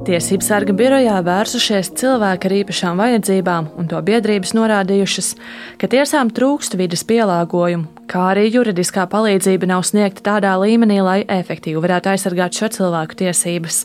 Tiesības sarga birojā vērsušies cilvēki ar īpašām vajadzībām, un to biedrības norādījušas, ka tiesām trūkst vidas pielāgojumu, kā arī juridiskā palīdzība nav sniegta tādā līmenī, lai efektīvi varētu aizsargāt šo cilvēku tiesības.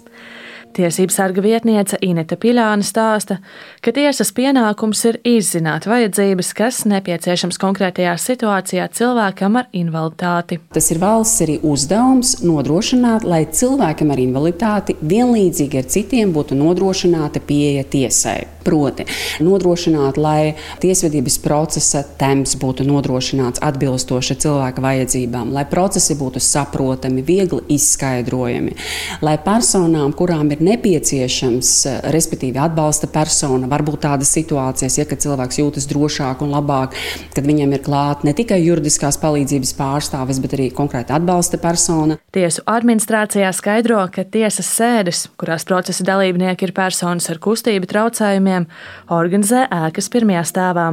Tiesības sarga vietniece Inita Piļāna stāsta, ka tiesas pienākums ir izzināt vajadzības, kas nepieciešams konkrētajā situācijā cilvēkam ar invaliditāti. Tas ir valsts arī uzdevums nodrošināt, lai cilvēkam ar invaliditāti vienlīdzīgi ar citiem būtu nodrošināta pieeja tiesai. Proti, nodrošināt, lai tiesvedības procesa temps būtu nodrošināts atbilstoši cilvēka vajadzībām, lai procesi būtu saprotami, viegli izskaidrojami, lai personām, kurām ir nepieciešams, respektīvi atbalsta persona, varbūt tādas situācijas, ja cilvēks jūtas drošāk un labāk, kad viņam ir klāta ne tikai juridiskās palīdzības pārstāvis, bet arī konkrēti atbalsta persona. Tiesu administrācijā skaidro, ka tiesas sēdes, kurās procesa dalībnieki ir personas ar kustību traucējumiem, organizē ēkas pirmajā stāvā.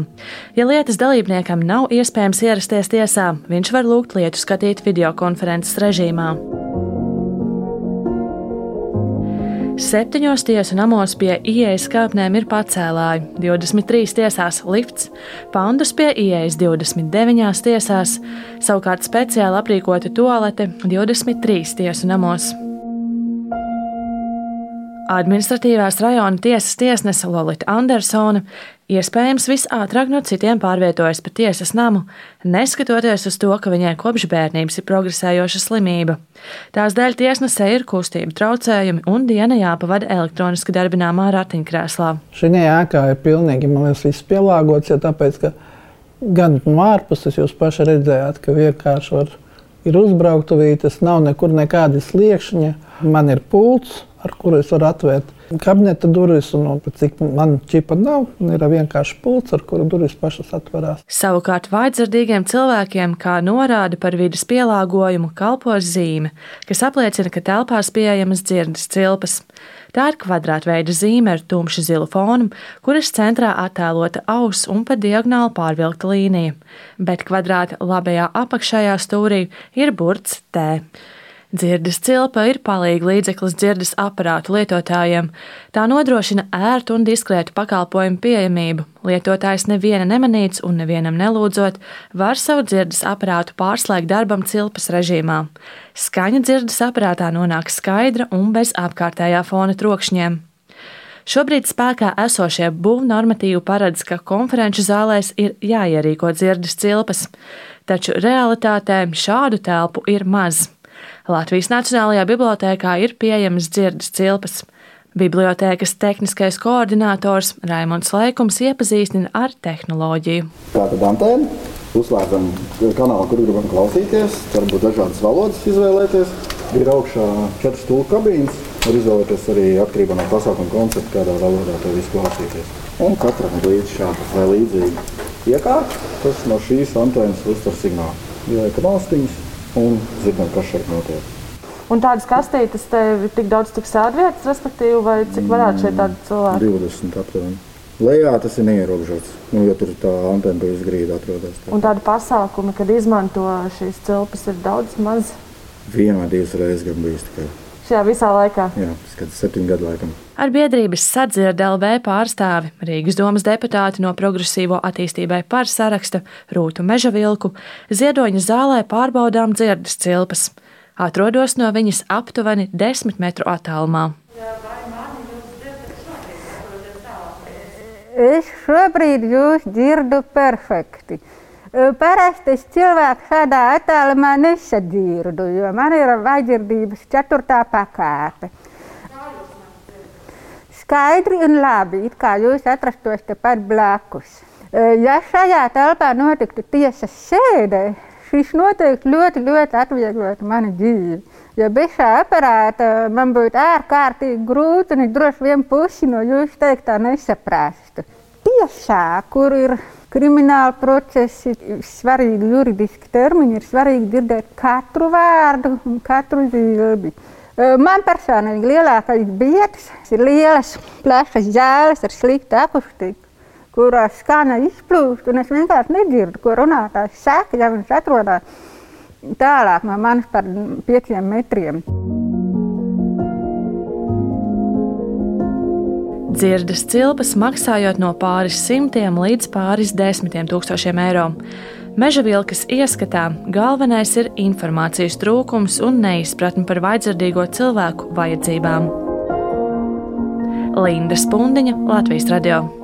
Ja lietas dalībniekam nav iespējams ierasties tiesā, viņš var lūgt lietu skatīt videokonferences režīmā. Septiņos tiesu namos pie ieejas kāpnēm ir pacēlāji, 23 tiesās lifts, pandus pie ieejas 29 tiesās, savukārt speciāli aprīkota toalete 23 tiesu namos. Administratīvās rajona tiesas tiesnese Lorita Andersone iespējams visātrāk no citiem pārvietojas pa tiesas namu, neskatoties uz to, ka viņai kopš bērnības ir progresējoša slimība. Tās dēļ tiesnesē ir kustība traucējumi un diena jāpavada elektroniski darbināmā ratiņkrēslā. Šī ēkā ir pilnīgi liekas, viss pielāgots, ja tāpēc, ka gan no ārpuses jūs paši redzējāt, ka vienkārši var, ir uzbrauktuvītes, nav nekur nekādi sliekšņi, man ir pults ar kuru es varu atvērt kabineta durvis. Un, un cik man čipa nav, ir vienkārši pults, ar kuru durvis pašas atverās. Savukārt vājdzirdīgiem cilvēkiem, kā norāda par vidas pielāgojumu, kalpo zīme, kas apliecina, ka telpās pieejamas dzirdes cilpas. Tā ir kvadrātveida zīme ar tumšu zilu fonu, kuras centrā attēlota auss un pa diagonāli pārvilkta līnija, bet kvadrāta labajā apakšējā stūrī ir burts T. Dzirdes cilpa ir palīga līdzeklis dzirdes aparātu lietotājiem. Tā nodrošina ērtu un diskrētu pakalpojumu pieejamību. Lietotājs neviena nemanīts un nevienam nelūdzot, var savu dzirdes aparātu pārslēgt darbam cilpas režīmā. Skaņa dzirdes aparātā nonāk skaidra un bez apkārtējā fona trokšņiem. Šobrīd spēkā esošie būvnormatīvi paredz, ka konferenču zālēs ir jāierīko dzirdes cilpas, taču realitātē šādu telpu ir maz. Latvijas Nacionālajā bibliotēkā ir pieejamas dzirdes cilpas. Bibliotēkas tehniskais koordinators Raimons Laikums iepazīstina ar tehnoloģiju. Tātad antēna, uzslēdzam kanālu, kur gribam klausīties, varbūt dažādas valodas izvēlēties. Ir augšā četras stūra kabīnes, var izvēlēties arī atkarībā no pasākuma koncepta, kādā valodā to visu klausīties. Un katram līdz šāda vai līdzīga iekārta, kas no šīs antēnas uztver signālu. Ieliekam austiņas, un kas šeit notiek. Un tādas kastītes tev ir tik daudz sēdvietas, respektīvi, vai cik varētu šeit tādi cilvēki? 20 aptuveni. Lejā tas ir neierobežots, nu, jo tur tā antena pa izgrīdu atrodas. Tā. Un tādi pasākumi, kad izmanto šīs cilpas, ir daudz maz? Vienu vai divas reizes gan bijis tikai. Šajā visā laikā? Jā, ir septiņu gadu laikam. Ar biedrības sadzird LV pārstāvi Rīgas domas deputāti no progresīvo attīstībai par sarakstu Rūtu Mežavilku ziedoņa zālē pārbaudām dzirdes cilpas. Atrodos no viņas aptuveni desmit metru attālumā. Es šobrīd jūs dzirdu perfekti. Parasti es cilvēku šādā attālumā nesadzirdu, jo man ir vajadzības ceturtā pakāpe skaidri un labi, it kā jūs atrastos tepat blakus. Ja šajā telpā notiktu tiesas sēde, šis noteikti ļoti, ļoti atvieglotu manu dzīvi. Jo bez šā aparāta man būtu ārkārtīgi grūti un droši vien pusi no jūsu teiktā nesaprastu. Tiesā, kur ir krimināla procesi, svarīgi juridiski termini, ir svarīgi dzirdēt katru vārdu un katru zīmi. Man personīgi lielākais biedrs ir lielas, plašas zāles ar sliktu akustiku, kurās skana izplūst, un es vienkārši nedzirdu, ko runātājs saka, ja viņš atrodas tālāk no manis par pieciem metriem. Dzirdes cilpas, maksājot no pāris simtiem līdz pāris desmitiem tūkstošiem eiro. Meža vilkas ieskatā galvenais ir informācijas trūkums un neizpratne par vaidzardīgo cilvēku vajadzībām. Linda Spundiņa, Latvijas Radio.